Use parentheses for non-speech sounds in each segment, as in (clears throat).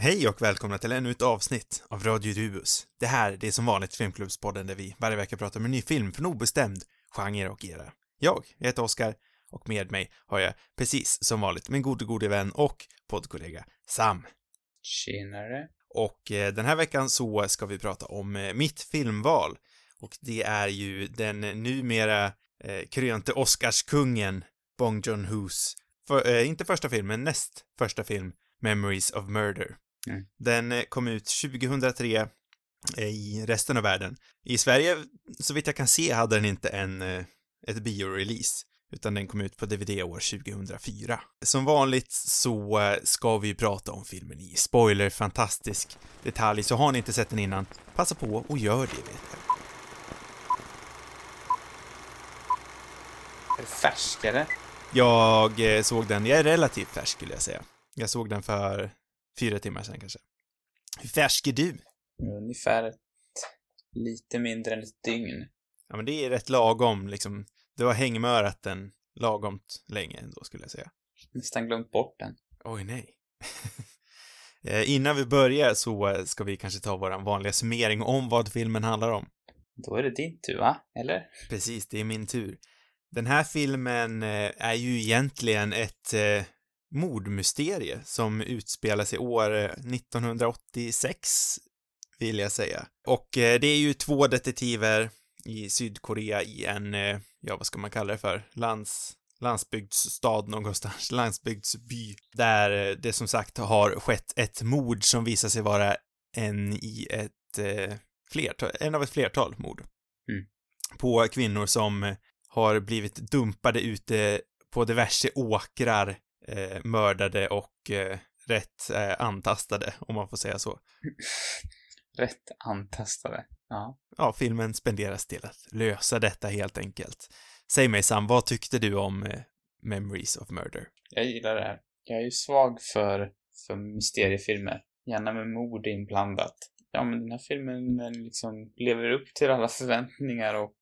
Hej och välkomna till ännu ett avsnitt av Radio Rubus. Det här, det är som vanligt Filmklubbspodden där vi varje vecka pratar om en ny film från obestämd genre och era. Jag, jag heter Oskar och med mig har jag precis som vanligt min gode, gode vän och poddkollega Sam. Tjenare. Och eh, den här veckan så ska vi prata om eh, mitt filmval. Och det är ju den numera eh, krönte Oscarskungen Bong Joon-Hos, för, eh, inte första film, men näst första film, Memories of Murder. Den eh, kom ut 2003 eh, i resten av världen. I Sverige, så vitt jag kan se, hade den inte en, eh, ett biorelease utan den kom ut på DVD år 2004. Som vanligt så ska vi prata om filmen i spoiler, fantastisk detalj, så har ni inte sett den innan, passa på och gör det, vet jag. Är det färskare? Jag såg den, jag är relativt färsk skulle jag säga. Jag såg den för fyra timmar sedan kanske. Hur färsk är du? Ungefär ett, lite mindre än ett dygn. Ja, men det är rätt lagom, liksom. Du har hängmörat den lagomt länge ändå, skulle jag säga. Nästan glömt bort den. Oj, nej. (laughs) Eh, Innan vi börjar så ska vi kanske ta vår vanliga summering om vad filmen handlar om. Då är det din tur, va? Eller? Precis, det är min tur. Den här filmen eh, är ju egentligen ett eh, mordmysterie som utspelar sig år eh, 1986, vill jag säga. Och eh, det är ju två detektiver i Sydkorea i en, eh, ja vad ska man kalla det för, lands, landsbygdsstad någonstans, (laughs) landsbygdsby, där eh, det som sagt har skett ett mord som visar sig vara en i ett eh, flertal, en av ett flertal mord. Mm. På kvinnor som eh, har blivit dumpade ute på diverse åkrar, eh, mördade och eh, rätt eh, antastade, om man får säga så. (laughs) Rätt antastade. Ja. Ja, filmen spenderas till att lösa detta helt enkelt. Säg mig Sam, vad tyckte du om eh, Memories of Murder? Jag gillar det här. Jag är ju svag för, för mysteriefilmer. Gärna med mord inblandat. Ja, men den här filmen liksom lever upp till alla förväntningar och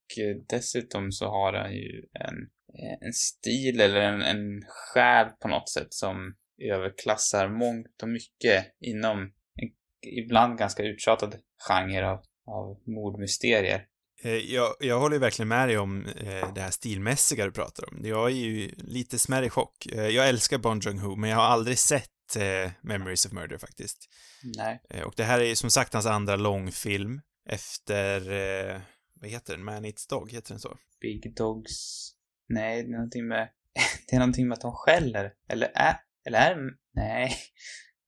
dessutom så har den ju en, eh, en stil eller en, en själ på något sätt som överklassar mångt och mycket inom en ibland ganska uttjatad genre av, av mordmysterier. Eh, Jag, jag håller ju verkligen med dig om eh, det här stilmässiga du pratar om. Jag är ju lite smärre i chock. Eh, jag älskar Bon Joon-Ho, men jag har aldrig sett eh, Memories of Murder faktiskt. Nej. Eh, och det här är ju som sagt hans andra långfilm efter, eh, vad heter den? Man Eats Dog, heter den så? Big Dogs... Nej, det är någonting med... (laughs) Det är någonting med att de skäller. Eller är... Eller är. Nej.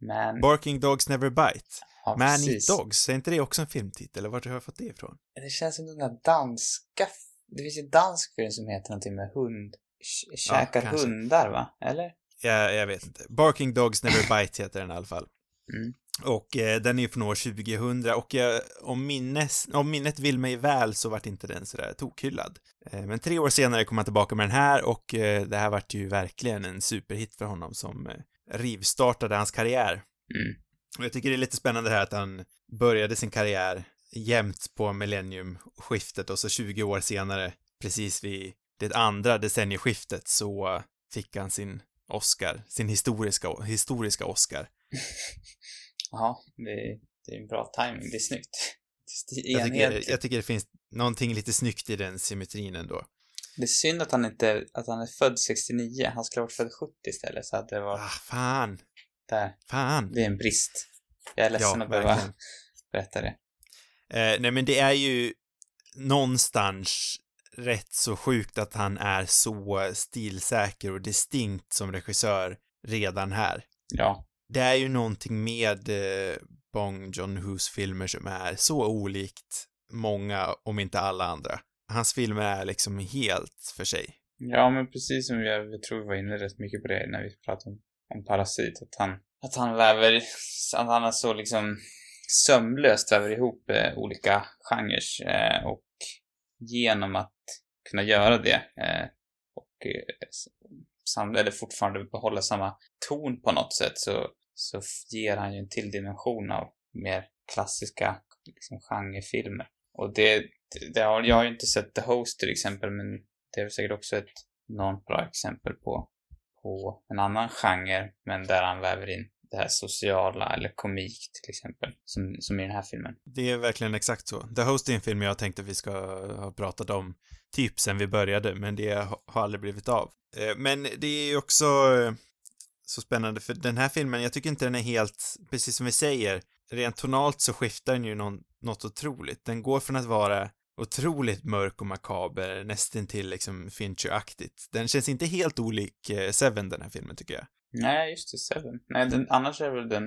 Men... Barking Dogs Never Bite. Ja, Man precis. Eat Dogs, är inte det också en filmtitel? Eller vart har jag fått det ifrån? Det känns som den där danska... Det finns ju en dansk film som heter någonting med hund... Kä- Käkar kanske. hundar, va? Eller? Jag, jag vet inte. Barking Dogs Never Bite heter den i alla fall. Mm. Och eh, den är ju från år 2000 och jag, om, minnes, om minnet vill mig väl så vart inte den sådär tokhyllad. Eh, men tre år senare kom han tillbaka med den här och eh, det här vart ju verkligen en superhit för honom som eh, rivstartade hans karriär. Mm. Och jag tycker det är lite spännande här att han började sin karriär jämt på millenniumskiftet och så 20 år senare, precis vid det andra decennieskiftet, så fick han sin Oscar, sin historiska, historiska Oscar. (laughs) Ja, det, det är en bra timing. Det är snyggt. (laughs) Det är, Jag tycker, jag tycker det finns någonting lite snyggt i den symmetrin ändå. det är synd att han inte... Att han är född 69. Han skulle ha varit född 70 istället, så hade det varit Ah, fan, där. fan. Det är en brist. Jag är ledsen Ja, att behöva verkligen. (laughs) berätta det. Eh, nej, men det är ju någonstans rätt så sjukt att han är så stilsäker och distinkt som regissör redan här. Ja. Det är ju någonting med eh, Bong Joon-Hos filmer som är så olikt många, om inte alla andra. Hans filmer är liksom helt för sig. Ja, men precis som jag, jag tror vi var inne rätt mycket på det när vi pratade om, om Parasit. Att han, att han väver, att han är så liksom sömlöst väver ihop eh, olika genrer eh, och genom att kunna göra det eh, och eh, sam, eller fortfarande behålla samma ton på något sätt så, så ger han ju en till dimension av mer klassiska liksom, genrefilmer. Och det, det, det har, jag har ju inte sett The Host till exempel, men det är väl säkert också ett enormt bra exempel på, på en annan genre, men där han väver in det här sociala eller komik till exempel, som, som i den här filmen. Det är verkligen exakt så. The Host är en film jag tänkte vi ska ha pratat om typ sen vi började, men det har aldrig blivit av. Eh, men det är ju också eh, så spännande, för den här filmen, jag tycker inte den är helt, precis som vi säger, rent tonalt så skiftar den ju någon, något otroligt. Den går från att vara otroligt mörk och makaber, nästan till liksom Fincher-aktigt. Den känns inte helt olik eh, Seven, den här filmen, tycker jag. Nej, just det, Seven. Nej, den, annars är väl den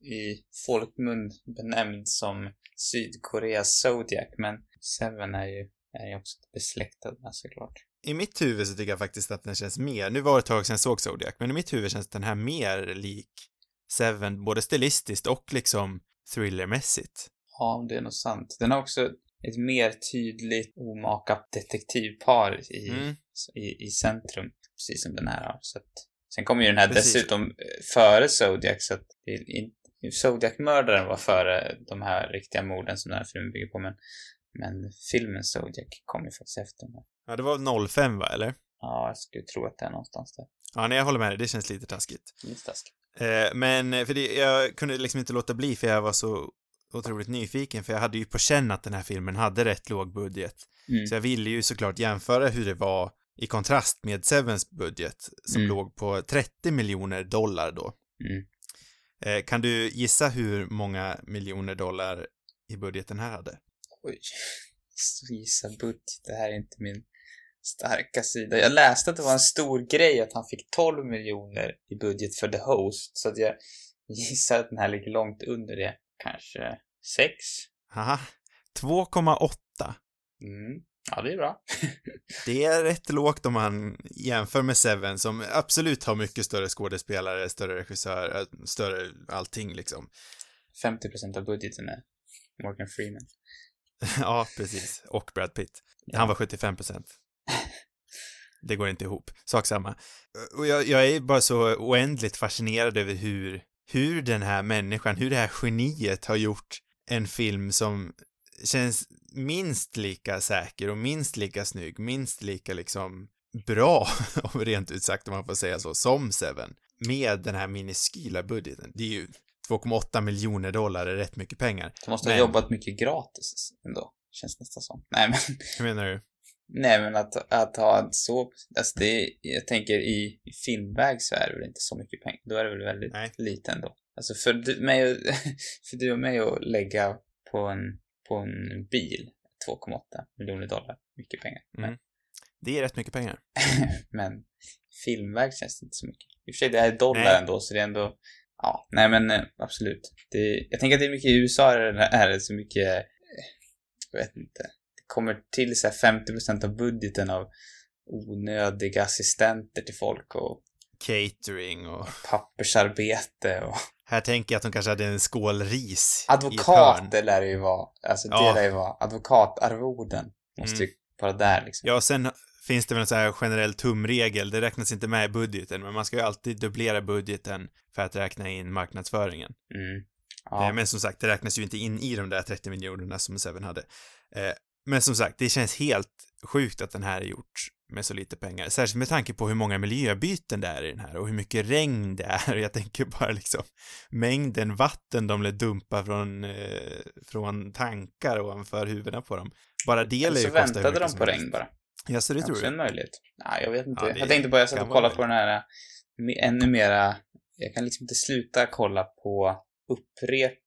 i folkmun benämnd som Sydkoreas Zodiac, men Seven är ju, är ju också besläktad med såklart. I mitt huvud så tycker jag faktiskt att den känns mer, nu var det ett tag sedan jag såg Zodiac, men i mitt huvud känns den här mer lik Seven, både stilistiskt och liksom thrillermässigt. Ja, det är nog sant. Den har också ett mer tydligt omakat detektivpar i, mm. i, i centrum, precis som den här har. Så att, sen kommer ju den här precis. dessutom eh, före Zodiac, så att Zodiac-mördaren var före de här riktiga morden som den här filmen bygger på, men, men filmen Zodiac kom ju faktiskt efter den här. Ja, det var 05 va, eller? Ja, jag skulle tro att det är någonstans där. Ja, nej, jag håller med dig. Det känns lite taskigt. Lite taskigt. Eh, men, för det, jag kunde liksom inte låta bli för jag var så otroligt nyfiken för jag hade ju på känn att den här filmen hade rätt låg budget. Mm. Så jag ville ju såklart jämföra hur det var i kontrast med Sevens budget som mm. låg på 30 miljoner dollar då. Mm. Eh, kan du gissa hur många miljoner dollar i budgeten här hade? Oj, (laughs) gissa budget, det här är inte min starka sida. Jag läste att det var en stor grej att han fick 12 miljoner i budget för The Host, så att jag gissar att den här ligger långt under det kanske sex. Haha. 2,8. Mm. Ja, det är bra. (laughs) det är rätt lågt om man jämför med Seven som absolut har mycket större skådespelare, större regissör, större allting liksom. 50% av budgeten är Morgan Freeman. (laughs) ja, precis. Och Brad Pitt. Han var 75%. (laughs) det går inte ihop. Sak samma. Och jag, jag är bara så oändligt fascinerad över hur hur den här människan, hur det här geniet har gjort en film som känns minst lika säker och minst lika snygg, minst lika liksom bra, (laughs) om rent ut sagt om man får säga så, som Seven. Med den här miniskyla budgeten. Det är ju 2,8 miljoner dollar är rätt mycket pengar. Du måste men... ha jobbat mycket gratis ändå, känns nästan som. Nej men... Hur menar du? Nej men att, att ha så, alltså det, jag tänker i, i filmväg så är det väl inte så mycket pengar. Då är det väl väldigt Nej. lite ändå. Alltså för du, mig, (laughs) för du och mig att lägga på en, på en bil 2,8 miljoner dollar, mycket pengar. Mm. Men, det är rätt mycket pengar. (laughs) men filmväg känns det inte så mycket. I och för sig, det är dollar nej. ändå, så det är ändå, ja, nej men eh, absolut. Det, jag tänker att det är mycket i USA är det så mycket, eh, jag vet inte, kommer till så 50% av budgeten av onödiga assistenter till folk och catering och pappersarbete och här tänker jag att de kanske hade en skål ris Advokater lär det ju vara. Alltså det ja. lär ju vara advokatarvoden. Måste mm. ju vara där liksom. Ja, sen finns det väl en sån här generell tumregel. Det räknas inte med i budgeten, men man ska ju alltid dubblera budgeten för att räkna in marknadsföringen. Mm. Ja. Eh, men som sagt, det räknas ju inte in i de där 30 miljonerna som Seven hade. Eh, men som sagt, det känns helt sjukt att den här är gjort med så lite pengar. Särskilt med tanke på hur många miljöbyten det är i den här och hur mycket regn det är. (laughs) Jag tänker bara liksom mängden vatten de lät dumpa från, eh, från tankar ovanför huvudena på dem. Bara det lär ju kosta väntade de på regn bara? Ja, så det tror du? en möjlighet. Nej, jag vet inte. Ja, jag tänkte bara, jag satt och kollade på den här ännu mera, jag kan liksom inte sluta kolla på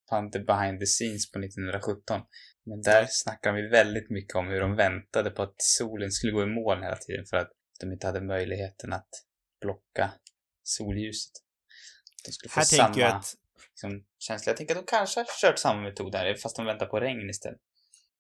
upprepande behind the scenes på 1917. Men där snackar vi väldigt mycket om hur de väntade på att solen skulle gå i moln hela tiden för att de inte hade möjligheten att blocka solljuset. De skulle få här samma tänker jag att... liksom, känsla. Jag tänker att de kanske har kört samma metod här, fast de väntar på regn istället.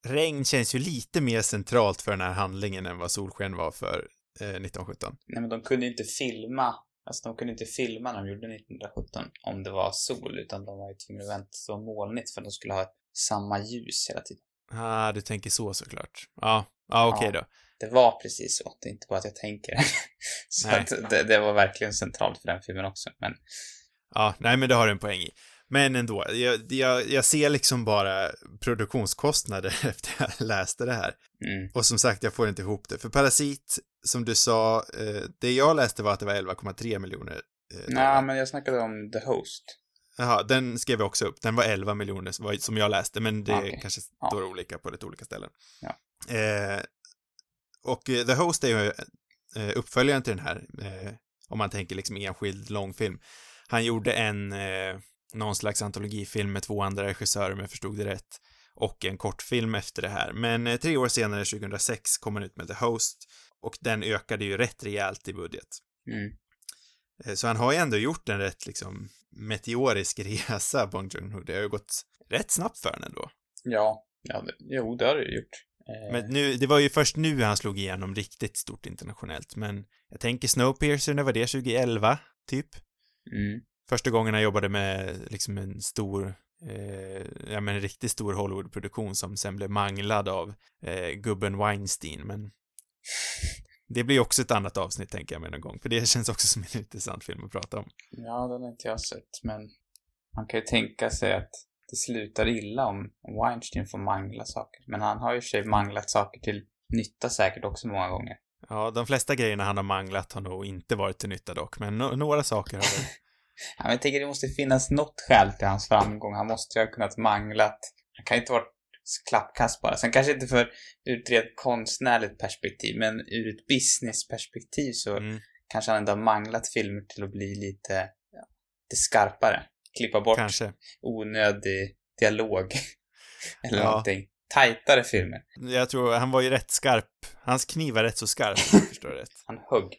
Regn känns ju lite mer centralt för den här handlingen än vad solsken var för eh, 1917. Nej, men de kunde inte filma Alltså de kunde inte filma när de gjorde 1917 om det var sol, utan de var ju tvungna att vänta så molnigt för att de skulle ha samma ljus hela tiden. Ah, du tänker så såklart. Ja, ja okej okay ja, då. Det var precis så. Det är inte bara att jag tänker. (laughs) så nej. att det, det, var verkligen centralt för den filmen också, men... Ja, nej men det har du en poäng i. Men ändå, jag, jag, jag ser liksom bara produktionskostnader (laughs) efter jag läste det här. Mm. Och som sagt, jag får inte ihop det. För Parasit, som du sa, eh, det jag läste var att det var 11,3 miljoner. Eh, Nej, men jag snackade om The Host. Jaha, den skrev jag också upp. Den var 11 miljoner som jag läste, men det Okej. kanske Ja. står olika på lite olika ställen. Ja. Eh, och eh, The Host är ju eh, uppföljaren till den här, eh, om man tänker liksom enskild långfilm. Han gjorde en, någon slags antologifilm med två andra regissörer, om jag förstod det rätt, och en kortfilm efter det här. Men eh, tre år senare, 2006, kom han ut med The Host, och den ökade ju rätt rejält i budget. Mm. Eh, Så han har ju ändå gjort en rätt liksom meteorisk (laughs) resa, Bong Joon-ho. Det har ju gått rätt snabbt för honom ändå. Ja, ja det, jo, det har det gjort. Eh, Men nu, det var ju först nu han slog igenom riktigt stort internationellt, men jag tänker Snowpiercer, när var det? 2011, typ? mm. Första gången han jobbade med liksom en stor, eh, ja men en riktigt stor Hollywood-produktion som sen blev manglad av eh, gubben Weinstein, men det blir också ett annat avsnitt tänker jag med någon gång, för det känns också som en intressant film att prata om. Ja, den har inte jag sett, men man kan ju tänka sig att det slutar illa om Weinstein får mangla saker. Men han har ju i och för sig manglat saker till nytta säkert också många gånger. Ja, de flesta grejerna han har manglat har nog inte varit till nytta dock, men no några saker har väl... Ja, jag tänker det måste finnas något skäl till hans framgång. Han måste ju ha kunnat manglat. Han kan ju inte vara klappkast bara. Sen kanske inte för ur ett rent konstnärligt perspektiv, men ur ett businessperspektiv så Mm, kanske han ändå har manglat filmer till att bli lite, ja, lite skarpare. Klippa bort kanske. onödig dialog. (laughs) Eller Ja. någonting. Tajtare filmer. Jag tror, han var ju rätt skarp. Hans kniv var rätt så skarp, (laughs) om jag förstår det rätt. Han högg.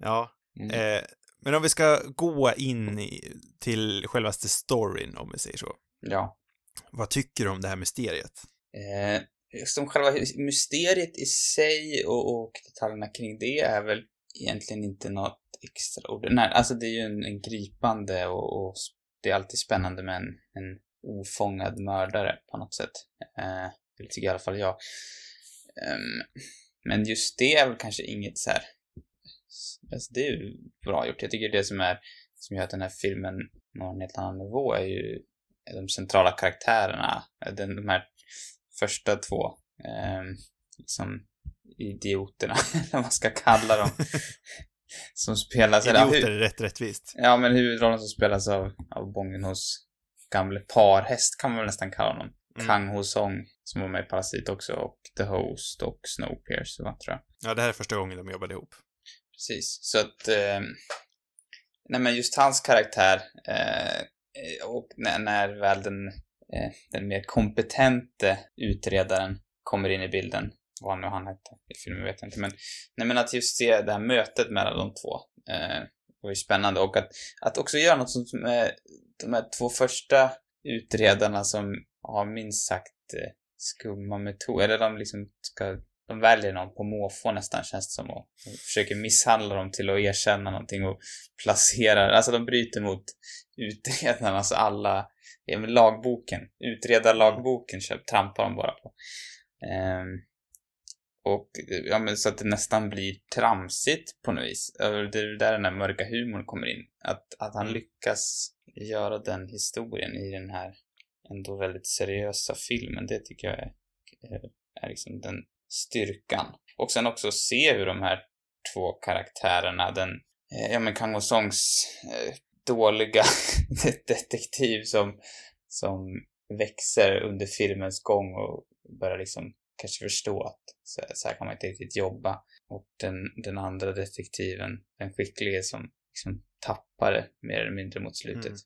Ja, Mm. eh, men om vi ska gå in i, till självaste storyn, om vi säger så. Ja. Vad tycker du om det här mysteriet? Eh, som själva mysteriet i sig och, och detaljerna kring det är väl egentligen inte något extraordinärt. Alltså det är ju en, en gripande och, och det är alltid spännande med en, en ofångad mördare på något sätt. Eh, det tycker i alla fall jag. Ehm, men just det är väl kanske inget så här. Alltså det är ju bra gjort. Jag tycker det som är som gör att den här filmen når en helt annan nivå är ju de centrala karaktärerna. Den, de här första två eh, liksom idioterna, (laughs) eller vad man ska kalla dem. (laughs) som spelas... eller, Idioter är rätt rättvist. Ja, men huvudrollen som spelas av, av Bong Joon-hos gamle parhäst kan man väl nästan kalla honom. Mm. Kang Ho-song, som var med i Parasit också, och The Host och Snowpiercer, va, tror jag. Ja, det här är första gången de jobbade ihop. Precis. Så att... Eh, nej, men just hans karaktär eh, och när, när väl den, eh, den mer kompetente utredaren kommer in i bilden, vad nu han hette i filmen vet jag inte, men nej, men att just se det här mötet mellan de två eh, var ju spännande och att, att också göra något som med eh, de här två första utredarna som har minst sagt eh, skumma metoder, eller de liksom ska de väljer någon på måfå nästan känns det som och, försöker misshandla dem till att erkänna någonting och placerar, alltså de bryter mot utredarnas alltså alla, ja men lagboken, utredarlagboken trampar de bara på. Um, och ja men så att det nästan blir tramsigt på något vis. Det är där den här mörka humorn kommer in. Att, att han lyckas göra den historien i den här ändå väldigt seriösa filmen, det tycker jag är, är liksom den styrkan. Och sen också se hur de här två karaktärerna, den, eh, ja men Kang Songs eh, dåliga (laughs) detektiv som, som växer under filmens gång och börjar liksom kanske förstå att så, så här kan man inte riktigt jobba. Och den, den andra detektiven, den skicklige som liksom tappar det mer eller mindre mot slutet. Mm.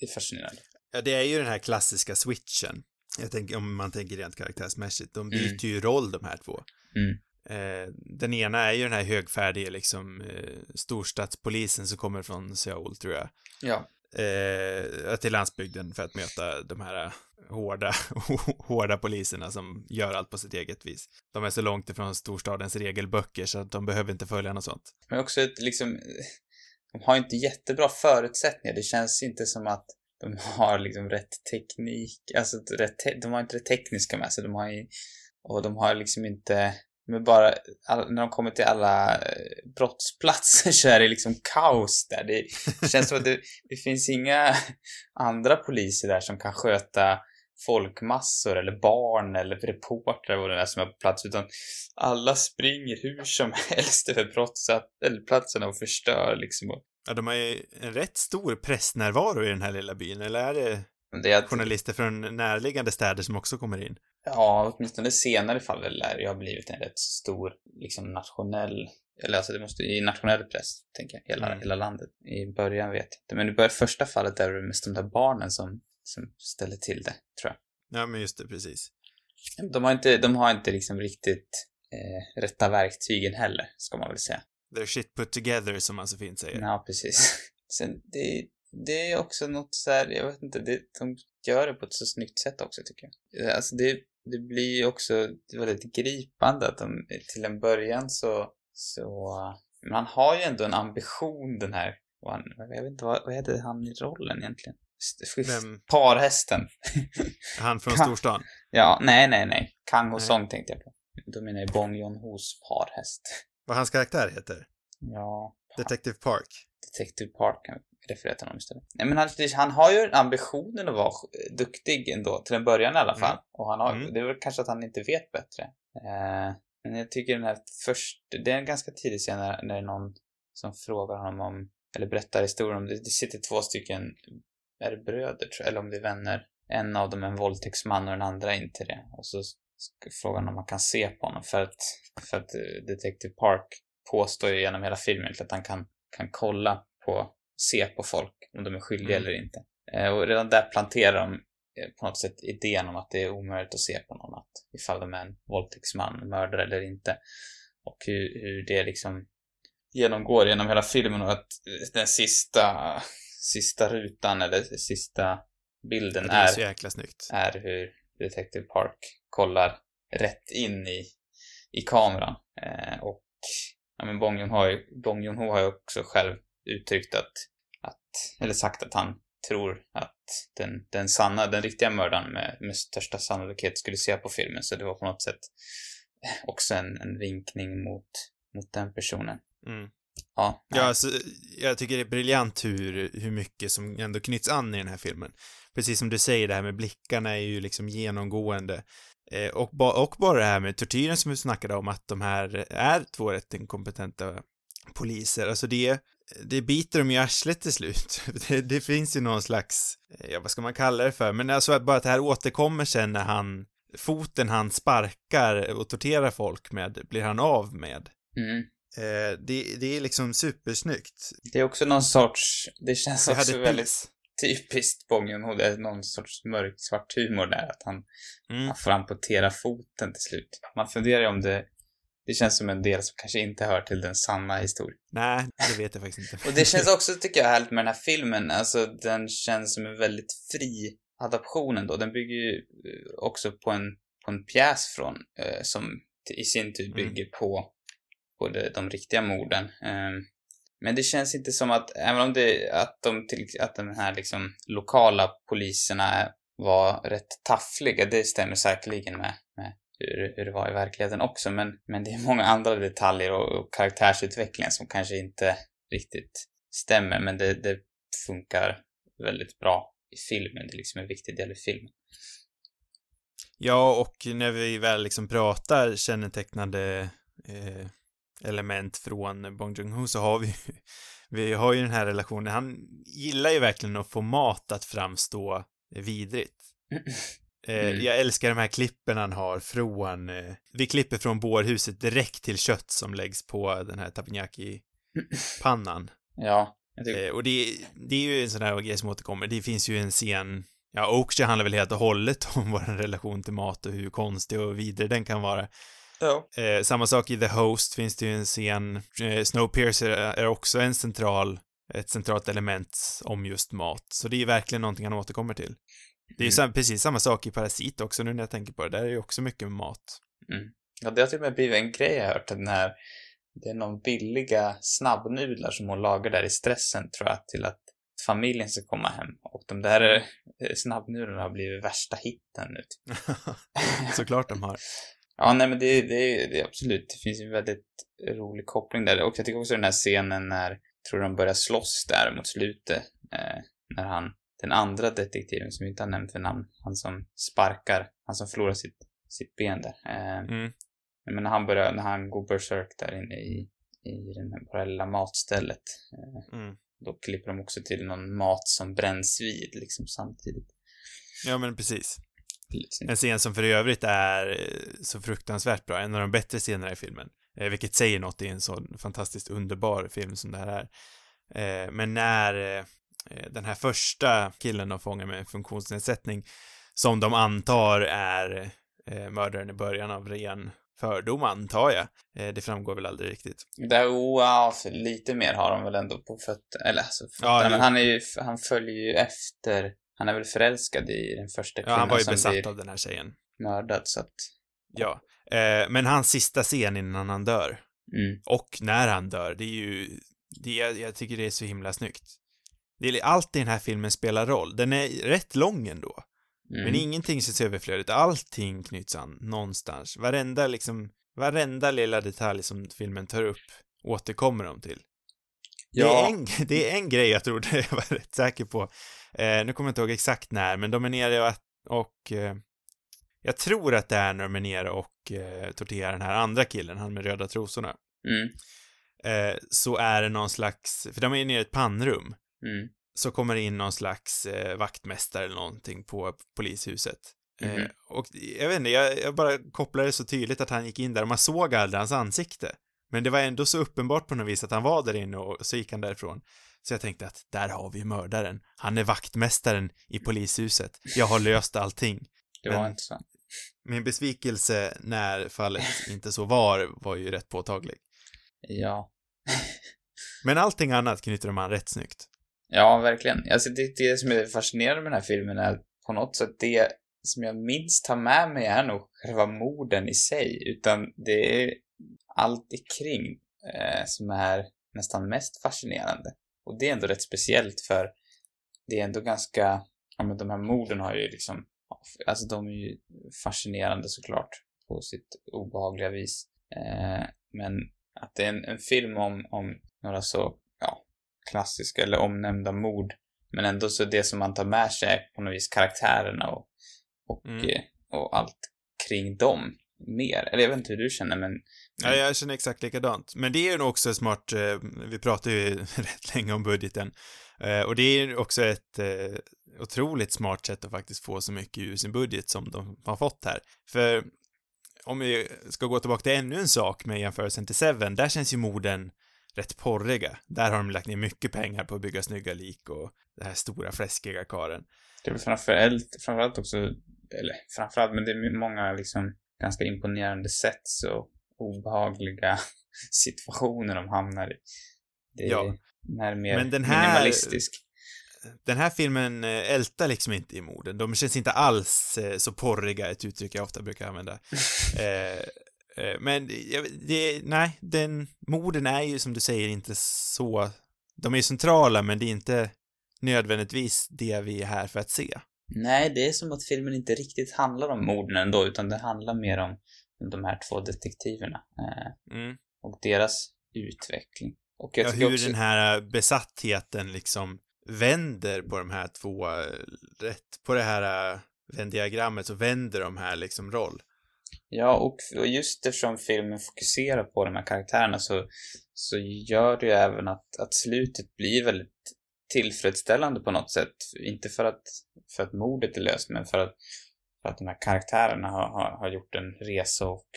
Det är fascinerande. Ja, det är ju den här klassiska switchen. Jag tänker, om man tänker rent karaktärsmässigt. De byter Mm. ju roll de här två. Mm. Eh, den ena är ju den här högfärdiga liksom eh, storstadspolisen som kommer från Seoul, tror jag. Ja. Eh, till landsbygden för att möta de här eh, hårda, (laughs) hårda poliserna som gör allt på sitt eget vis. De är så långt ifrån storstadens regelböcker så att de behöver inte följa något sånt. Men också ett, liksom, de har inte jättebra förutsättningar. Det känns inte som att de har liksom rätt teknik, alltså rätt te- de har inte det tekniska med sig. De har ju, och de har liksom inte, men bara, all, när de kommer till alla eh, brottsplatser (laughs) så är det liksom kaos där. Det, det känns som att det, det finns inga andra poliser där som kan sköta folkmassor eller barn eller reportrar och det där som är på plats utan alla springer hur som (laughs) helst över brottsplatserna och förstör liksom och Ja, de har ju en rätt stor pressnärvaro i den här lilla byn, eller är det Det är att, journalister från närliggande städer som också kommer in? ja, åtminstone senare fall lär ju ha blivit en rätt stor, liksom nationell, eller alltså det måste i nationell press, tänker jag, hela, Mm. hela landet. I början vet jag inte, men i början, första fallet är det mest de där barnen som, som ställer till det, tror jag. Ja, men just det, precis. De har inte, de har inte liksom riktigt eh, rätta verktygen heller, ska man väl säga. They're shit put together, som man så fint säger. Ja, precis. (laughs) Sen, det, det är också något så här, jag vet inte, det, de gör det på ett så snyggt sätt också, tycker jag. Alltså, det, det blir ju också väldigt gripande att de, till en början så, så, man har ju ändå en ambition den här, och han, jag vet inte, vad, vad heter han i rollen egentligen? Vem? Parhästen. (laughs) Han från storstan. Ja, nej, nej, nej. Kang Nej. Song tänkte jag på. Då menar jag Bong Joon-Hos parhäst. Vad hans karaktär heter? Ja, Detective Park. Detective Park kan vi referera till honom istället. Nej, men han, han har ju ambitionen att vara duktig ändå, till en början i alla fall. Och han har, Mm. det är väl kanske att han inte vet bättre. Eh, men jag tycker den här först, det är en ganska tidig scen när, när det är någon som frågar honom om, eller berättar historien om, det, det sitter två stycken, är det bröder tror jag, eller om det är vänner. En av dem är en våldtäktsman och den andra inte det. Och så han om man kan se på honom för att, för att eh, Detective Park påstår ju genom hela filmen att han kan, kan kolla på, se på folk om de är skyldiga Mm. eller inte. Eh, och redan där planterar de eh, på något sätt idén om att det är omöjligt att se på någon att ifall de är en våldtäktsman, mördare eller inte. Och hur, hur det liksom genomgår genom hela filmen och att den sista, sista rutan eller sista bilden Ja, det är är, är hur Detective Park kollar rätt in i, i kameran. Eh, och ja, men Bong Joon-ho har ju, Bong Joon-ho har ju också själv uttryckt att, att, eller sagt att han tror att den, den sanna, den riktiga mördaren med, med största sannolikhet skulle se på filmen. Så det var på något sätt också en, en vinkning mot, mot den personen. Mm. Ja, Ja, alltså, jag tycker det är briljant hur, hur mycket som ändå knyts an i den här filmen. Precis som du säger, det här med blickarna är ju liksom genomgående. Eh, och, ba, och bara det här med tortyren som vi snackade om, att de här är två rätt inkompetenta poliser. Alltså det, det biter dem i arslet till slut. (laughs) Det, det finns ju någon slags, eh, ja vad ska man kalla det för, men alltså att bara att det här återkommer sen när han, foten han sparkar och torterar folk med, blir han av med. mm. Eh, det, det är liksom supersnyggt. Det är också någon sorts, det känns också hade väldigt typiskt Bong Joon-ho. Det är någon sorts mörk svart humor där, att han, Mm. han får amputera foten till slut. Man funderar ju om det, det känns som en del som kanske inte hör till den sanna historien. Nej, det vet jag faktiskt inte. Och det känns (laughs) också, tycker jag, härligt med den här filmen. Alltså, den känns som en väldigt fri adaption ändå. Den bygger ju eh, också på en, på en pjäs från, eh, som i sin tur Mm. bygger på, på de, de riktiga morden. Ehm, men det känns inte som att, även om det, att de till, att de här liksom lokala poliserna var rätt taffliga, det stämmer säkerligen med, med hur, hur det var i verkligheten också, men, men det är många andra detaljer och, och karaktärsutvecklingen som kanske inte riktigt stämmer, men det, det funkar väldigt bra i filmen. Det är liksom en viktig del i filmen. Ja, och när vi väl liksom pratar kännetecknande eh, element från Bong Joon-Ho så har vi vi har ju den här relationen. Han gillar ju verkligen att få mat att framstå vidrigt. (clears throat) Eh, Mm. Jag älskar de här klippen han har från, eh, vi klipper från bårhuset direkt till kött som läggs på den här tapenjaki-pannan. (clears throat) Ja, tycker, Eh, och det, det är ju en sån här grej som återkommer. Det finns ju en scen, ja, Oakshire handlar väl helt och hållet om (laughs) vår relation till mat och hur konstig och vidrig den kan vara. Ja. Eh, samma sak i The Host finns det ju en scen, eh, Snowpiercer är, också en central, ett centralt element om just mat. Så det är ju verkligen någonting han återkommer till. Det är ju Mm. sam, precis samma sak i Parasit också nu när jag tänker på det. Där är ju också mycket med mat. Ja, det har till och med blivit en grej jag har hört, att den här, det är någon billiga snabbnudlar som hon lagar där i stressen, tror jag, till att familjen ska komma hem. Och de där eh, snabbnudlarna har blivit värsta hitten nu. typ. (laughs) Såklart de har. (laughs) Ja, nej men det, det, det absolut, det finns en väldigt rolig koppling där. Och jag tycker också den här scenen när, tror de börjar slåss där mot slutet, eh, när han, den andra detektiven som vi inte har nämnt vid namn, han som sparkar, han som förlorar sitt, sitt ben där. Eh, Mm. men när han börjar, när han går berserk där inne i, i den här, på det här lilla matstället. Eh, Mm. då klipper de också till någon mat som bränns vid liksom samtidigt. Ja, men precis. Liksom. En scen som för övrigt är eh, så fruktansvärt bra, en av de bättre scenerna i filmen. Eh, vilket säger något i en så fantastiskt underbar film som det här är. Eh, men när den här första killen de fångar med funktionsnedsättning, som de antar är mördaren i början av ren fördom, antar jag. Det framgår väl aldrig riktigt. Där, wow, för lite mer har de väl ändå på fötterna, eller alltså fötterna, Ja, men han är ju, han följer ju efter, han är väl förälskad i den första Ja, kvinnan han var ju besatt av den här tjejen. mördad så att, Ja. Eh, men hans sista scen innan han dör, mm, och när han dör, det är ju, det, jag, jag tycker det är så himla snyggt. Det är, allt i den här filmen spelar roll. Den är rätt lång ändå. mm. Men ingenting känns överflödigt. Allting knyts an någonstans. Varenda liksom, varenda lilla detalj som filmen tar upp återkommer de till. Det, är ja, en, (laughs) det är en grej jag trodde (laughs) jag var rätt säker på. Eh, nu kommer jag inte ihåg exakt när, men de är nere och, och eh, jag tror att det är när de är nere och eh, torterar den här andra killen, han med röda trosorna. mm, Eh, så är det någon slags, för de är nere i ett pannrum, mm, så kommer det in någon slags eh, vaktmästare eller någonting på polishuset. Mhm. och jag vet inte, jag, jag bara kopplade det så tydligt att han gick in där och man såg aldrig hans ansikte. Men det var ändå så uppenbart på något vis att han var där inne och så gick han därifrån. Så jag tänkte att där har vi mördaren. Han är vaktmästaren i polishuset. Jag har löst allting. det var men- inte så. Min besvikelse när fallet inte så var, var ju rätt påtaglig. Ja. (laughs) Men allting annat knyter de an rätt snyggt. Ja, verkligen. Alltså det, det som är fascinerande med den här filmen är på något sätt det som jag minst tar med mig är nog själva morden i sig, utan det är allt kring eh, som är nästan mest fascinerande. Och det är ändå rätt speciellt för det är ändå ganska, ja men de här morden har ju liksom, alltså de är ju fascinerande såklart på sitt obehagliga vis. Eh, men att det är en, en film om, om några så, ja, klassiska eller omnämnda mord. Men ändå så det som man tar med sig är på något vis karaktärerna och, och, Mm. eh, och allt kring dem mer. Eller jag vet inte hur du känner men Ja, jag känner exakt likadant. Men det är ju nog också smart, eh, vi pratar ju (laughs) rätt länge om budgeten. Eh, och det är också ett eh, otroligt smart sätt att faktiskt få så mycket ur sin budget som de har fått här. För om vi ska gå tillbaka till ännu en sak med jämförelsen till Seven, där känns ju morden rätt porriga. Där har de lagt ner mycket pengar på att bygga snygga lik och den här stora fläskiga karen. det är väl framförallt, framförallt också, eller framförallt, men det är många liksom ganska imponerande sätt så obehagliga (laughs) situationer de hamnar i. Det är, Ja. den här är mer Men den här- minimalistisk. Den här filmen eh, ältar liksom inte i morden. De känns inte alls eh, så porriga, ett uttryck jag ofta brukar använda. (laughs) eh, men det, nej, den, morden är ju som du säger inte så, de är ju centrala men det är inte nödvändigtvis det vi är här för att se. Nej, det är som att filmen inte riktigt handlar om morden ändå, utan det handlar mer om de här två detektiverna. Eh, Mm. och deras utveckling. Och jag Ja, hur också... den här besattheten liksom vänder på de här två, eh, rätt på det här eh, Venn-diagrammet så vänder de här liksom roll. Ja, och, och just eftersom filmen fokuserar på de här karaktärerna så, så gör det ju även att, att slutet blir väldigt tillfredsställande på något sätt. Inte för att, för att mordet är löst, men för att, för att de här karaktärerna har, har, har gjort en resa och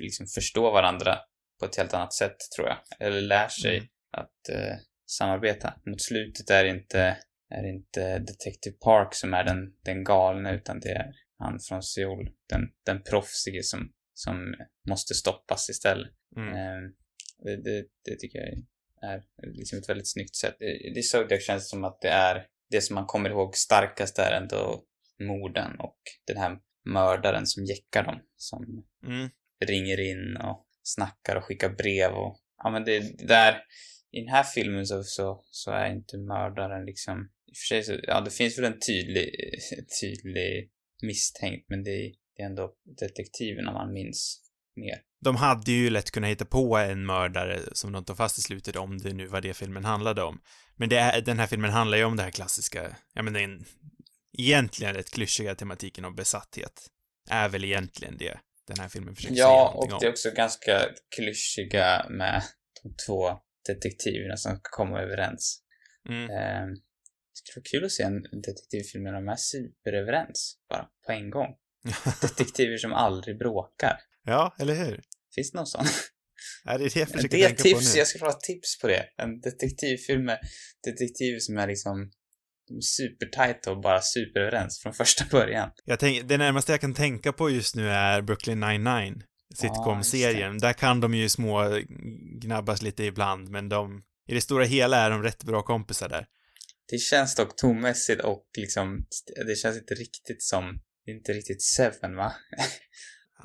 liksom förstår varandra på ett helt annat sätt, tror jag. Eller lär sig Mm. att eh, samarbeta. Mot slutet är det inte, är det inte Detective Park som är den, den galne, utan det är han från Seoul, den, den proffsige som, som måste stoppas istället. Mm. Eh, det, det, det tycker jag är liksom ett väldigt snyggt sätt. I i Zodiac känns det som att det är det som man kommer ihåg starkast är ändå morden och den här mördaren som jäckar dem. Som Mm. ringer in och snackar och skickar brev och ja men det, det där i den här filmen så, så, så är inte mördaren liksom i och för sig så, ja det finns väl en tydlig, (laughs) tydlig misstänkt men det, är- det är ändå detektiverna man minns mer. De hade ju lätt kunnat hitta på en mördare som de tog fast i slutet om det nu var det filmen handlade om. Men det är, den här filmen handlar ju om det här klassiska, ja men den egentligen rätt klyschiga tematiken om besatthet. Är väl egentligen det den här filmen försöker säga Ja, och det är också ganska klyschiga med de två detektiverna som ska komma överens. Mm. Eh, det skulle vara kul att se en detektivfilm där de är superöverens, bara på en gång. (laughs) Detektiver som aldrig bråkar. ja, eller hur? Finns det någon sån? Ja, det är det jag försöker Det tänka tips, på nu. jag ska få tips på det. En detektivfilm med detektiver som är liksom supertajta och bara superöverens från första början. Jag tänk, det närmaste jag kan tänka på just nu är Brooklyn 99 sitcom-serien. Där kan de ju små gnabbas lite ibland, men de, i det stora hela är de rätt bra kompisar där. Det känns dock tonmässigt och liksom, det känns inte riktigt som, det är inte riktigt Seven va? (laughs)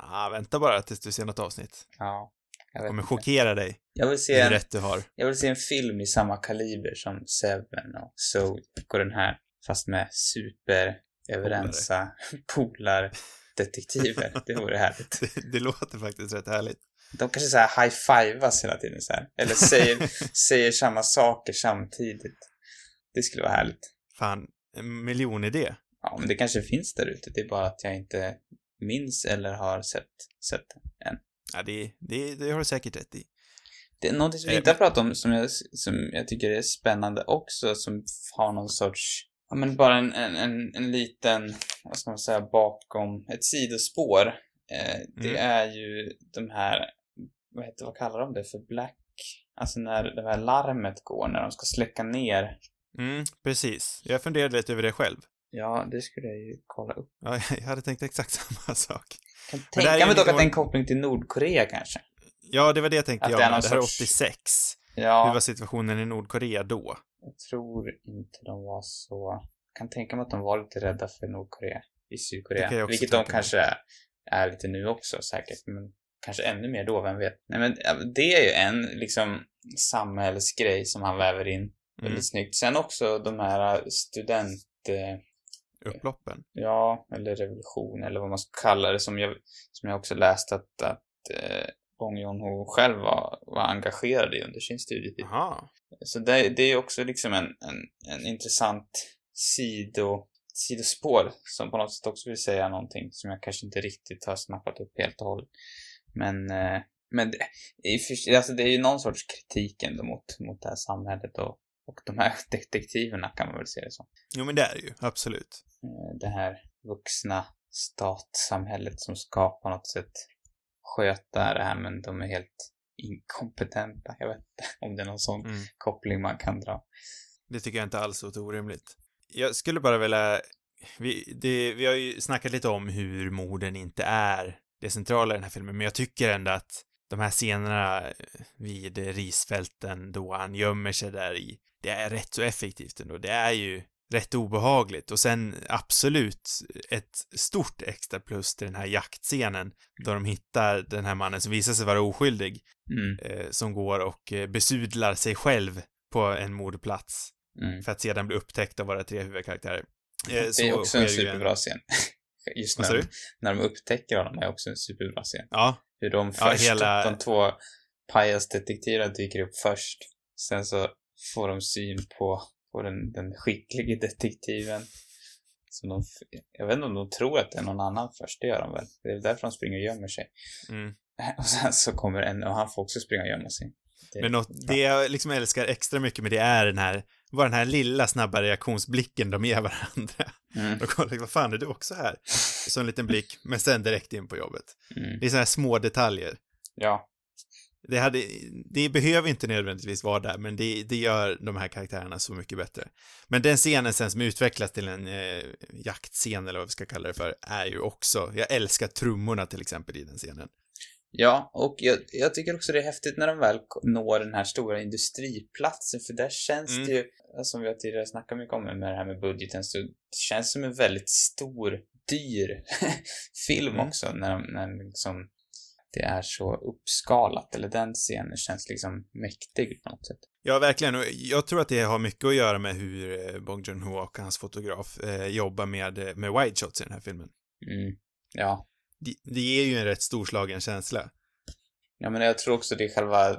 Ah, vänta bara tills du ser något avsnitt. Ja. Jag, kommer inte. chockera dig. jag vill se en, rätt du har. jag vill se en film i samma kaliber som Seven och Zodiac och den här, fast med superöverensa (laughs) polardetektiver. Det vore härligt. (laughs) Det, det låter faktiskt rätt härligt. De kanske så här high-fivas hela tiden så här. Eller säger, (laughs) säger samma saker samtidigt. Det skulle vara härligt. Fan, en miljonidé. Ja, men det kanske finns där ute. Det är bara att jag inte minns eller har sett, sett den än. Ja, det, det, det har du säkert rätt i. Det är någonting som vi Eh, inte har pratat om som jag, som jag tycker är spännande också, som har någon sorts, ja men bara en, en, en, en liten, vad ska man säga, bakom ett sidospår. Eh, det Mm. är ju de här, vad heter, vad kallar de det för, black, alltså när det här larmet går, när de ska släcka ner. Mm, precis. Jag funderade lite över det själv. Ja, det skulle jag ju kolla upp. Ja, (laughs) jag hade tänkt exakt (laughs) samma sak. Kan tänka mig dock att det är en liksom- koppling till Nordkorea kanske. Ja, det var det jag tänkte Att jag det är någon Det här är sorts- 86. Hur Ja, var situationen i Nordkorea då? jag tror inte de var så... Jag kan tänka mig att de var lite rädda för Nordkorea i Sydkorea. Vilket de kanske är, är lite nu också säkert. Men kanske ännu mer då, vem vet. Nej men det är ju en liksom samhällsgrej som han väver in Mm. väldigt snyggt. Sen också de här student... Eh, Upploppen. ja, eller revolution eller vad man ska kalla det som jag, som jag också läst att, att eh, Bong Joon-Ho själv var, var engagerad i under sin studietid. Jaha. Så det, det är också liksom en, en, en intressant sido, sidospår som på något sätt också vill säga någonting som jag kanske inte riktigt har snappat upp helt och hållet. Men, eh, men det, alltså det är ju någon sorts kritik ändå mot, mot det här samhället och, och de här (laughs) detektiverna kan man väl se det som. Jo, men det är det ju. Absolut. Eh, Det här vuxna statssamhället som ska på något sätt sköta det här men de är helt inkompetenta. Jag vet inte om det är någon sån Mm. koppling man kan dra. Det tycker jag inte alls låter orimligt. Jag skulle bara vilja... Vi, det, vi har ju snackat lite om hur morden inte är det centrala i den här filmen, men jag tycker ändå att de här scenerna vid risfälten då han gömmer sig där i, det är rätt så effektivt ändå. Det är ju rätt obehagligt och sen absolut ett stort extra plus till den här jaktscenen då de hittar den här mannen som visar sig vara oskyldig Mm, eh, som går och eh, besudlar sig själv på en mordplats mm. för att sedan bli upptäckt av våra tre huvudkaraktärer. Eh, Det är också en superbra scen. (laughs) Just när, de- när de upptäcker honom är också en superbra scen. Ja, Hur de Ja, först, hela- de två pajasdetektiverna dyker upp först. Sen så får de syn på, på den, den skicklige detektiven. Som de, jag vet inte om de tror att det är någon annan först, det gör de väl. Det är därför de springer och gömmer sig. mm. (laughs) Och sen så kommer en och han får också springa och gömma sig. Det men något, det jag liksom älskar extra mycket med det är den här, bara den här lilla snabba reaktionsblicken de ger varandra. Mm, (laughs) De kollar, vad fan är du också här? Så en liten blick, men sen direkt in på jobbet. mm. Det är sådana här små detaljer. Ja, Det, hade, det behöver inte nödvändigtvis vara där, men det, det gör de här karaktärerna så mycket bättre. Men den scenen sen som utvecklas till en eh, jaktscen, eller vad vi ska kalla det för, är ju också, jag älskar trummorna till exempel i den scenen. Ja, och jag, jag tycker också det är häftigt när de väl når den här stora industriplatsen, för där känns Mm. det ju, som vi har tidigare snackat mycket om med det här med budgeten, så det känns som en väldigt stor, dyr (laughs) film Mm. också, när, de- när liksom det är så uppskalat, eller den scenen känns liksom mäktig på något sätt. Ja, verkligen. Och jag tror att det har mycket att göra med hur eh, Bong Joon-ho och hans fotograf eh, jobbar med, eh, med wide shots i den här filmen. Mm. Ja. Det, det ger ju en rätt storslagen känsla. Ja, men jag tror också det är själva, eh,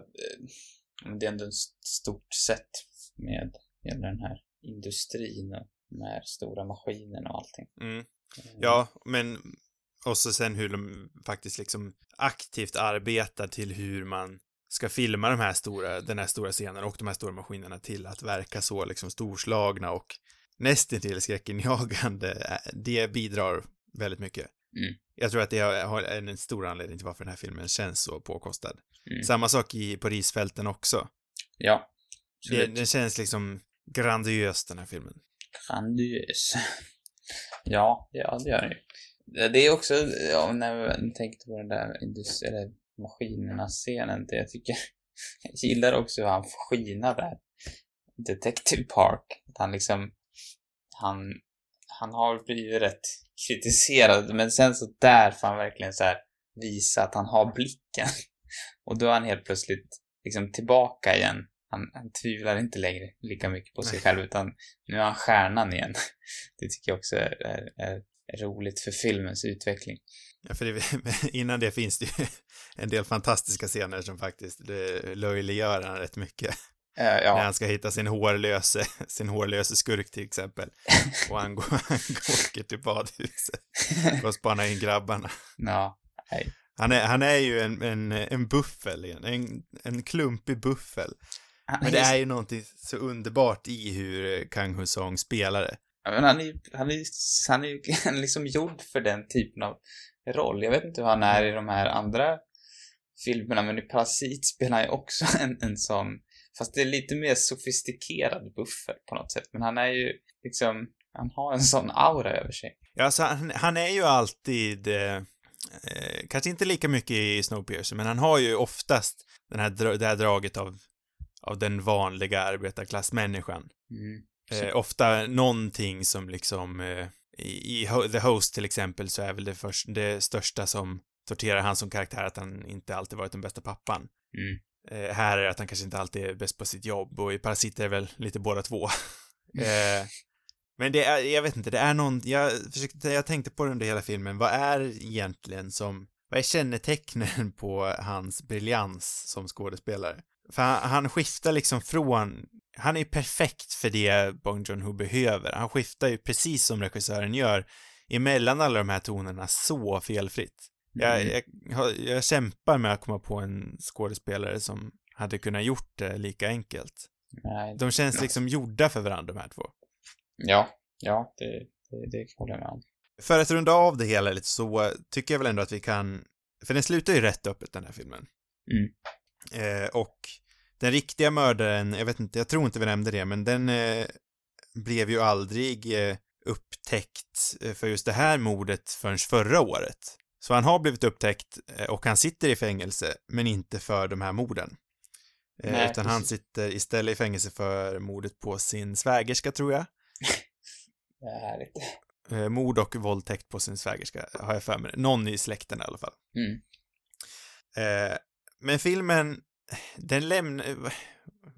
det är ändå ett stort sätt med hela den här industrin och de här stora maskinerna och allting. Mm. Eh, Ja, men och så sen hur de faktiskt liksom aktivt arbetar till hur man ska filma de här stora, den här stora scenen och de här stora maskinerna till att verka så liksom storslagna och nästintill skräckinjagande, det bidrar väldigt mycket. Mm. Jag tror att det har en stor anledning till varför den här filmen känns så påkostad. Mm. Samma sak i, på risfälten också. Ja. Det, den känns liksom grandiös, den här filmen. Grandiös. (laughs) Ja, ja, det gör det ju. Det är också, ja, när jag tänkte på den där indus- eller maskinerna-scenen, det jag tycker, (laughs) jag gillar också hur han får skina där. Detective Park. Att han liksom, han, han har blivit rätt kritiserad, men sen så där får han verkligen så här visa att han har blicken. (laughs) Och då är han helt plötsligt liksom tillbaka igen. Han, han tvivlar inte längre lika mycket på sig själv, utan nu är han stjärnan igen. (laughs) Det tycker jag också är, är, är roligt för filmens utveckling. Ja, för det, (laughs) innan det finns det ju (laughs) en del fantastiska scener som faktiskt det löjliggör han rätt mycket. Eh, När ja, han ska hitta sin hårlöse, (laughs) sin hårlöse skurk till exempel. Och han går, han åker till badhuset för att spana in grabbarna. ja, nej. Han är, han är ju en, en, en buffel igen, en, en klumpig buffel. Men det är ju någonting så underbart i hur Kang Ho Song spelar det. Men han är ju, han är han är ju (laughs) liksom gjord för den typen av roll. Jag vet inte hur han är i de här andra filmerna, men i Parasit spelar han ju också (laughs) en, en sån, fast det är lite mer sofistikerad buffel på något sätt. Men han är ju liksom, han har en sån aura över sig. Ja, alltså han, han är ju alltid, eh, eh, kanske inte lika mycket i Snowpiercer, men han har ju oftast den här, det här draget av, av den vanliga arbetarklassmänniskan. Mm. Eh, ofta någonting som liksom, eh, i, i The Host till exempel så är väl det, först, det största som torterar han som karaktär att han inte alltid varit den bästa pappan. Mm. Eh, här är det att han kanske inte alltid är bäst på sitt jobb och i Parasit är det väl lite båda två. (laughs) eh, men det är, jag vet inte, det är någon, jag försökte, jag tänkte på det under hela filmen, vad är egentligen som, vad är kännetecknen (laughs) på hans briljans som skådespelare? För han, han skiftar liksom från, han är ju perfekt för det Bong Joon-Ho behöver. Han skiftar ju precis som regissören gör emellan alla de här tonerna så felfritt. Jag, Mm. jag, jag kämpar med att komma på en skådespelare som hade kunnat gjort det lika enkelt. Nej, De känns liksom gjorda för varandra, de här två. ja, ja, det, det, det håller jag med om. För att runda av det hela lite så tycker jag väl ändå att vi kan, för den slutar ju rätt öppet den här filmen. Mm. Eh, och den riktiga mördaren, jag vet inte, jag tror inte vi nämnde det, men den eh, blev ju aldrig eh, upptäckt eh, för just det här mordet förrän förra året. Så han har blivit upptäckt eh, och han sitter i fängelse, men inte för de här morden. Eh, Nej, utan han sitter istället i fängelse för mordet på sin svägerska, tror jag. (laughs) Härligt. Mord och våldtäkt på sin svägerska, har jag för mig. Någon i släkten i alla fall. Mm. Eh, men filmen, den lämnar...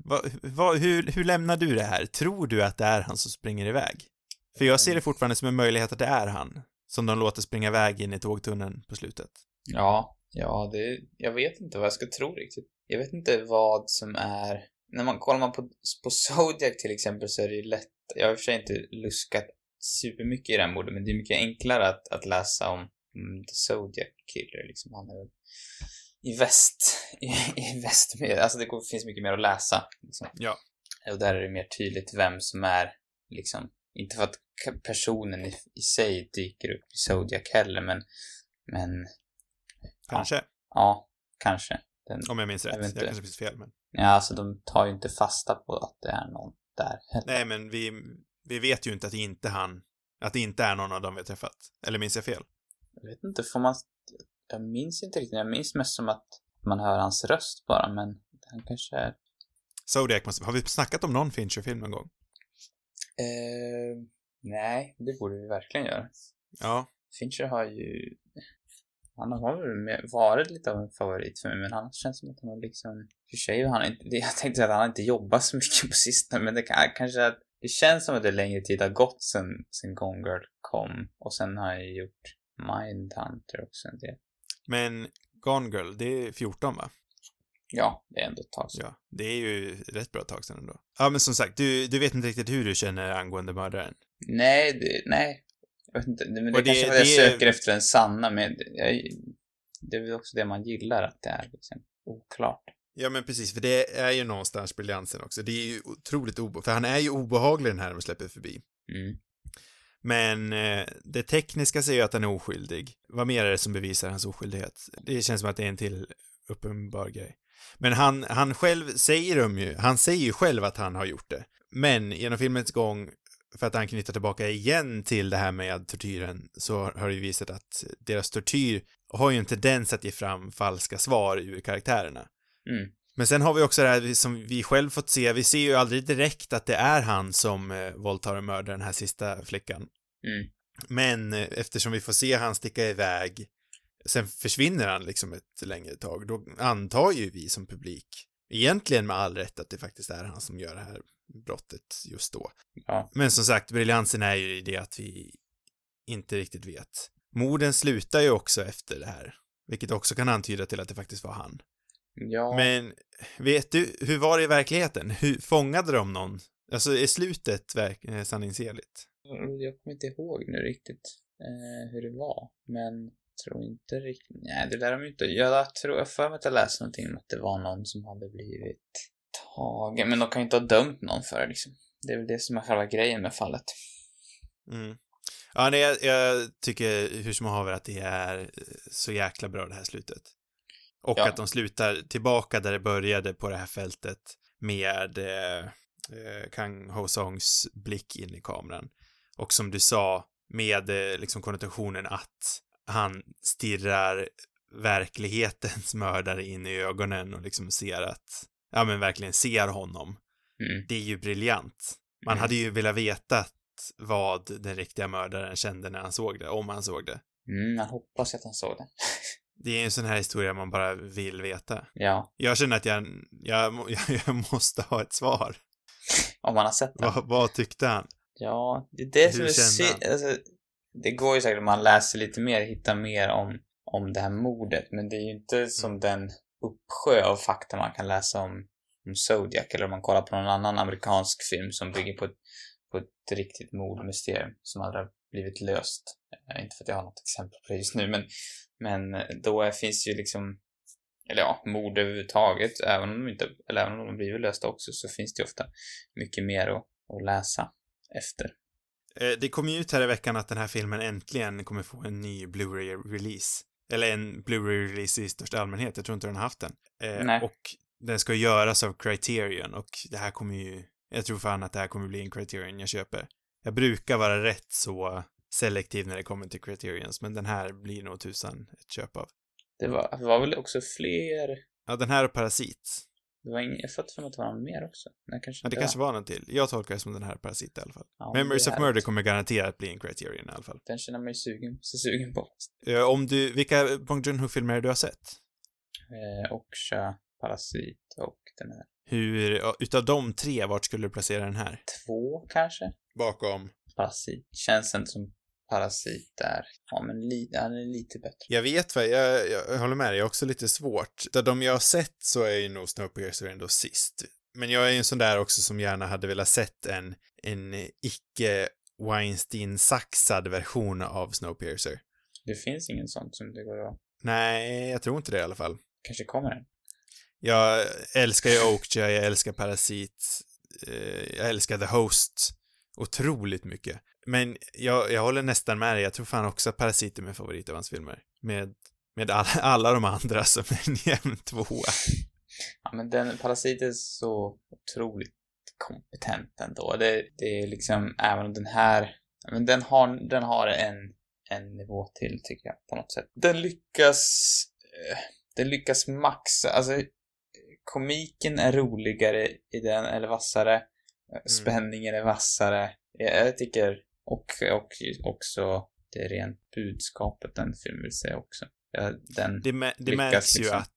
Va, va, hur, hur lämnar du det här? Tror du att det är han som springer iväg? För jag ser det fortfarande som en möjlighet att det är han. Som de låter springa iväg in i tågtunneln på slutet. Ja, ja, det, jag vet inte vad jag ska tro riktigt. Jag vet inte vad som är, när man kollar man på, på Zodiac till exempel så är det ju lätt, jag har i och för sig inte luskat supermycket i den borden, men det är mycket enklare att, att läsa om mm, The Zodiac Killer liksom. Han är väl i väst, i, i väst, med, alltså det går, finns mycket mer att läsa. Liksom. Ja. Och där är det mer tydligt vem som är, liksom, inte för att personen i, i sig dyker upp i Zodiac heller, men, men Kanske. Ja, kanske. Den, Om jag minns rätt. Jag Jag, kanske finns fel, men... ja, alltså de tar ju inte fasta på att det är någon där heller. Nej, men vi, vi vet ju inte att inte han. Att det inte är någon av dem vi har träffat. Eller minns jag fel? Jag vet inte, får man... Jag minns inte riktigt. Jag minns mest som att man hör hans röst bara, men han kanske är... Zodiac måste... Har vi snackat om någon Fincher-film någon gång? Eh, nej, det borde vi verkligen göra. Ja. Fincher har ju... Han har väl varit lite av en favorit för mig, men han känns som att han har liksom... För sig han inte... Jag tänkte säga att han inte jobbat så mycket på sistone, men det kan, kanske att... Det känns som att det längre tid har gått sen, sen Gone Girl kom. Och sen har jag gjort Mindhunter också en del. Men Gone Girl, det är 14 va? Ja, det är ändå ett tag sedan. Ja, det är ju rätt bra tag sedan ändå. Ja, men som sagt, du, du vet inte riktigt hur du känner angående mördaren. Nej, det, nej. Jag vet inte, men det, Och det- kanske är att jag det- söker efter den sanna, men det, jag, det är väl också det man gillar, att det är liksom oklart. Ja, men precis, för det är ju någonstans briljansen också. Det är ju otroligt obehagligt, för han är ju obehaglig den här de släpper förbi. Mm. Men eh, det tekniska säger ju att han är oskyldig. Vad mer är det som bevisar hans oskyldighet? Det känns som att det är en till uppenbar grej. Men han, han själv säger de ju, han säger ju själv att han har gjort det. Men genom filmens gång, för att anknyta tillbaka igen till det här med tortyren, så har det ju visat att deras tortyr har ju en tendens att ge fram falska svar ur karaktärerna. Mm. Men sen har vi också det här som vi själv fått se, vi ser ju aldrig direkt att det är han som eh, våldtar och mördar den här sista flickan. Mm. Men eh, eftersom vi får se han sticka iväg, sen försvinner han liksom ett längre tag, då antar ju vi som publik, egentligen med all rätt, att det faktiskt är han som gör det här brottet just då. Ja. Men som sagt, briljansen är ju i det att vi inte riktigt vet. Morden slutar ju också efter det här, vilket också kan antyda till att det faktiskt var han. Ja. Men vet du, hur var det i verkligheten? Hur fångade de någon? Alltså, är slutet verk- eh, sanningsenligt? Jag kommer inte ihåg nu riktigt eh, hur det var. Men tror inte riktigt... Nej, det lär de inte. Jag tror, jag för mig att jag läste någonting om att det var någon som hade blivit tagen. Men de kan ju inte ha dömt någon för det liksom. Det är väl det som är själva grejen med fallet. Mm. Ja, nej, jag, jag tycker hur som haver att det är eh, så jäkla bra det här slutet. Och Ja. att de slutar tillbaka där det började på det här fältet med eh, Kang Ho Songs blick in i kameran. Och som du sa, med eh, liksom konnotationen att han stirrar verklighetens (laughs) mördare in i ögonen och liksom ser att, ja men verkligen ser honom. Mm. Det är ju briljant. Man Mm. hade ju velat veta vad den riktiga mördaren kände när han såg det, om han såg det. Mm, jag hoppas att han såg det. (laughs) Det är en sån här historia man bara vill veta. Ja, Jag känner att jag, (laughs) jag, jag måste ha ett svar. om man har sett den. Vad, vad tyckte han? Ja, det är det Hur som är kände sy- alltså, Det går ju säkert om man läser lite mer, hittar mer om, om det här mordet, men det är ju inte som den uppsjö av fakta man kan läsa om, om Zodiac, eller om man kollar på någon annan amerikansk film som bygger på ett, på ett riktigt mordmysterium som aldrig har blivit löst. Eh, inte för att jag har något exempel på det just nu, men, men då finns ju liksom eller ja, mord överhuvudtaget, även om de inte, eller även om de blivit lösta också, så finns det ofta mycket mer att, att läsa efter. Eh, Det kom ju ut här i veckan att den här filmen äntligen kommer få en ny Blu-ray-release. Eller en Blu-ray-release i största allmänhet, jag tror inte den har haft den. Eh, Nej. Och den ska göras av Criterion och det här kommer ju, jag tror fan att det här kommer bli en Criterion jag köper. Jag brukar vara rätt så selektiv när det kommer till Criterions, men den här blir nog tusan ett köp av. Det var, det var väl också fler... Ja, den här och Parasit. Det var ingen, jag fått för mig att det var någon mer också. Nej, kanske Ja, det inte kanske var någon till. Jag tolkar det som den här Parasit i alla fall. Ja, Memories det of Murder kommer garanterat bli en Criterion i alla fall. Den känner ju sugen, så sugen på. Om du, vilka Bong Joon-ho-filmer det du har sett? Eh, Oksha, Parasit och den här. Hur, utav de tre, vart skulle du placera den här? Två kanske? Bakom. Parasit. Känns inte som Parasit där. Ja, men li, han är lite bättre. Jag vet vad, jag, jag håller med dig, jag har också lite svårt. Av de jag har sett så är ju nog Snowpiercer ändå sist. Men jag är ju en sån där också som gärna hade velat sett en, en icke Weinstein-saxad version av Snowpiercer. Det finns ingen sån som det går att... Nej, jag tror inte det i alla fall. Kanske kommer en. Jag älskar ju Okja, jag älskar Parasit, eh, jag älskar The Host otroligt mycket. Men jag, jag håller nästan med dig, jag tror fan också att Parasit är min favorit av hans filmer. Med, med all, (laughs) alla de andra som en jämn tvåa. Ja, men den, Parasit är så otroligt kompetent ändå. Det, det är liksom, även om den här, men den har, den har en, en nivå till tycker jag på något sätt. Den lyckas, eh, den lyckas maxa, alltså komiken är roligare i den, eller vassare. Spänningen är vassare. Jag, jag tycker, och, och också det rent budskapet den filmen vill säga också. Ja, den, Det, mä- det Lyckas märks ju liksom. att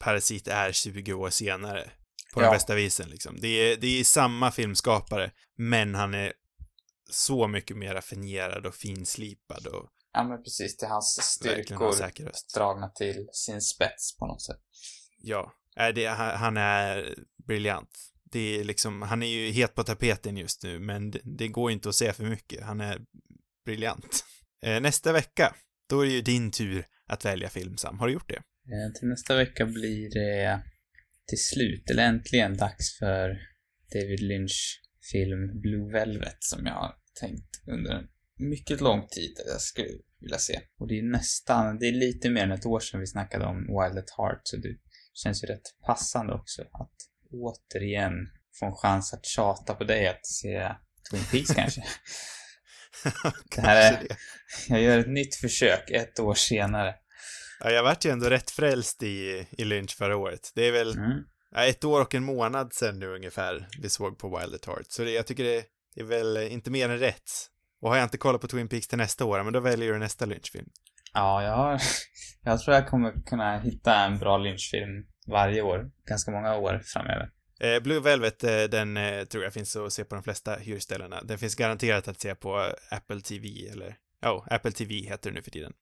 Parasit är 20 år senare. På Ja. den bästa visen liksom. Det är, det är samma filmskapare, men han är så mycket mer raffinerad och finslipad och ja men precis, det är hans styrkor dragna till sin spets på något sätt. Ja, det, han är briljant. Det är liksom, han är ju het på tapeten just nu, men det, det går inte att säga för mycket. Han är briljant. Eh, nästa vecka, då är det ju din tur att välja film, Sam. Har du gjort det? Eh, till nästa vecka blir det till slut, eller äntligen, dags för David Lynch film Blue Velvet som jag har tänkt under en mycket lång tid att jag skulle vilja se. Och det är nästan, det är lite mer än ett år sedan vi snackade om Wild at Heart, så det känns ju rätt passande också att återigen få en chans att tjata på dig att se Twin Peaks (laughs) kanske. det här är, jag gör ett nytt försök ett år senare. Ja, jag vart ju ändå rätt frälst i, i Lynch förra året. Det är väl mm. ja, ett år och en månad sedan nu ungefär vi såg på Wild at Heart. Så det, jag tycker det, det är väl inte mer än rätt. Och har jag inte kollat på Twin Peaks till nästa år, men då väljer du nästa Lynch-film. Ja, jag, (laughs) jag tror jag kommer kunna hitta en bra Lynch-film varje år, ganska många år framöver. Eh, Blue Velvet, eh, den eh, tror jag finns att se på de flesta hyrställena. Den finns garanterat att se på Apple TV, eller ja, oh, Apple TV heter det nu för tiden.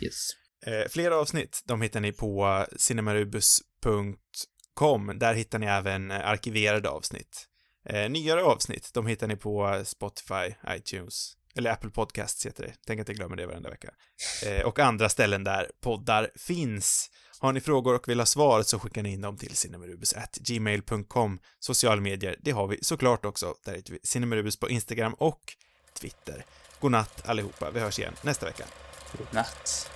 Yes. Eh, fler avsnitt, de hittar ni på cinemarubus.com. Där hittar ni även arkiverade avsnitt. Nyare avsnitt, de hittar ni på Spotify, iTunes, eller Apple Podcasts heter det. Tänk att jag glömmer det varenda vecka. Och andra ställen där poddar finns. Har ni frågor och vill ha svar så skickar ni in dem till cinemarubus.gmail.com. Sociala medier, det har vi såklart också. Där heter vi cinemarubus på Instagram och Twitter. God natt allihopa, vi hörs igen nästa vecka. God natt.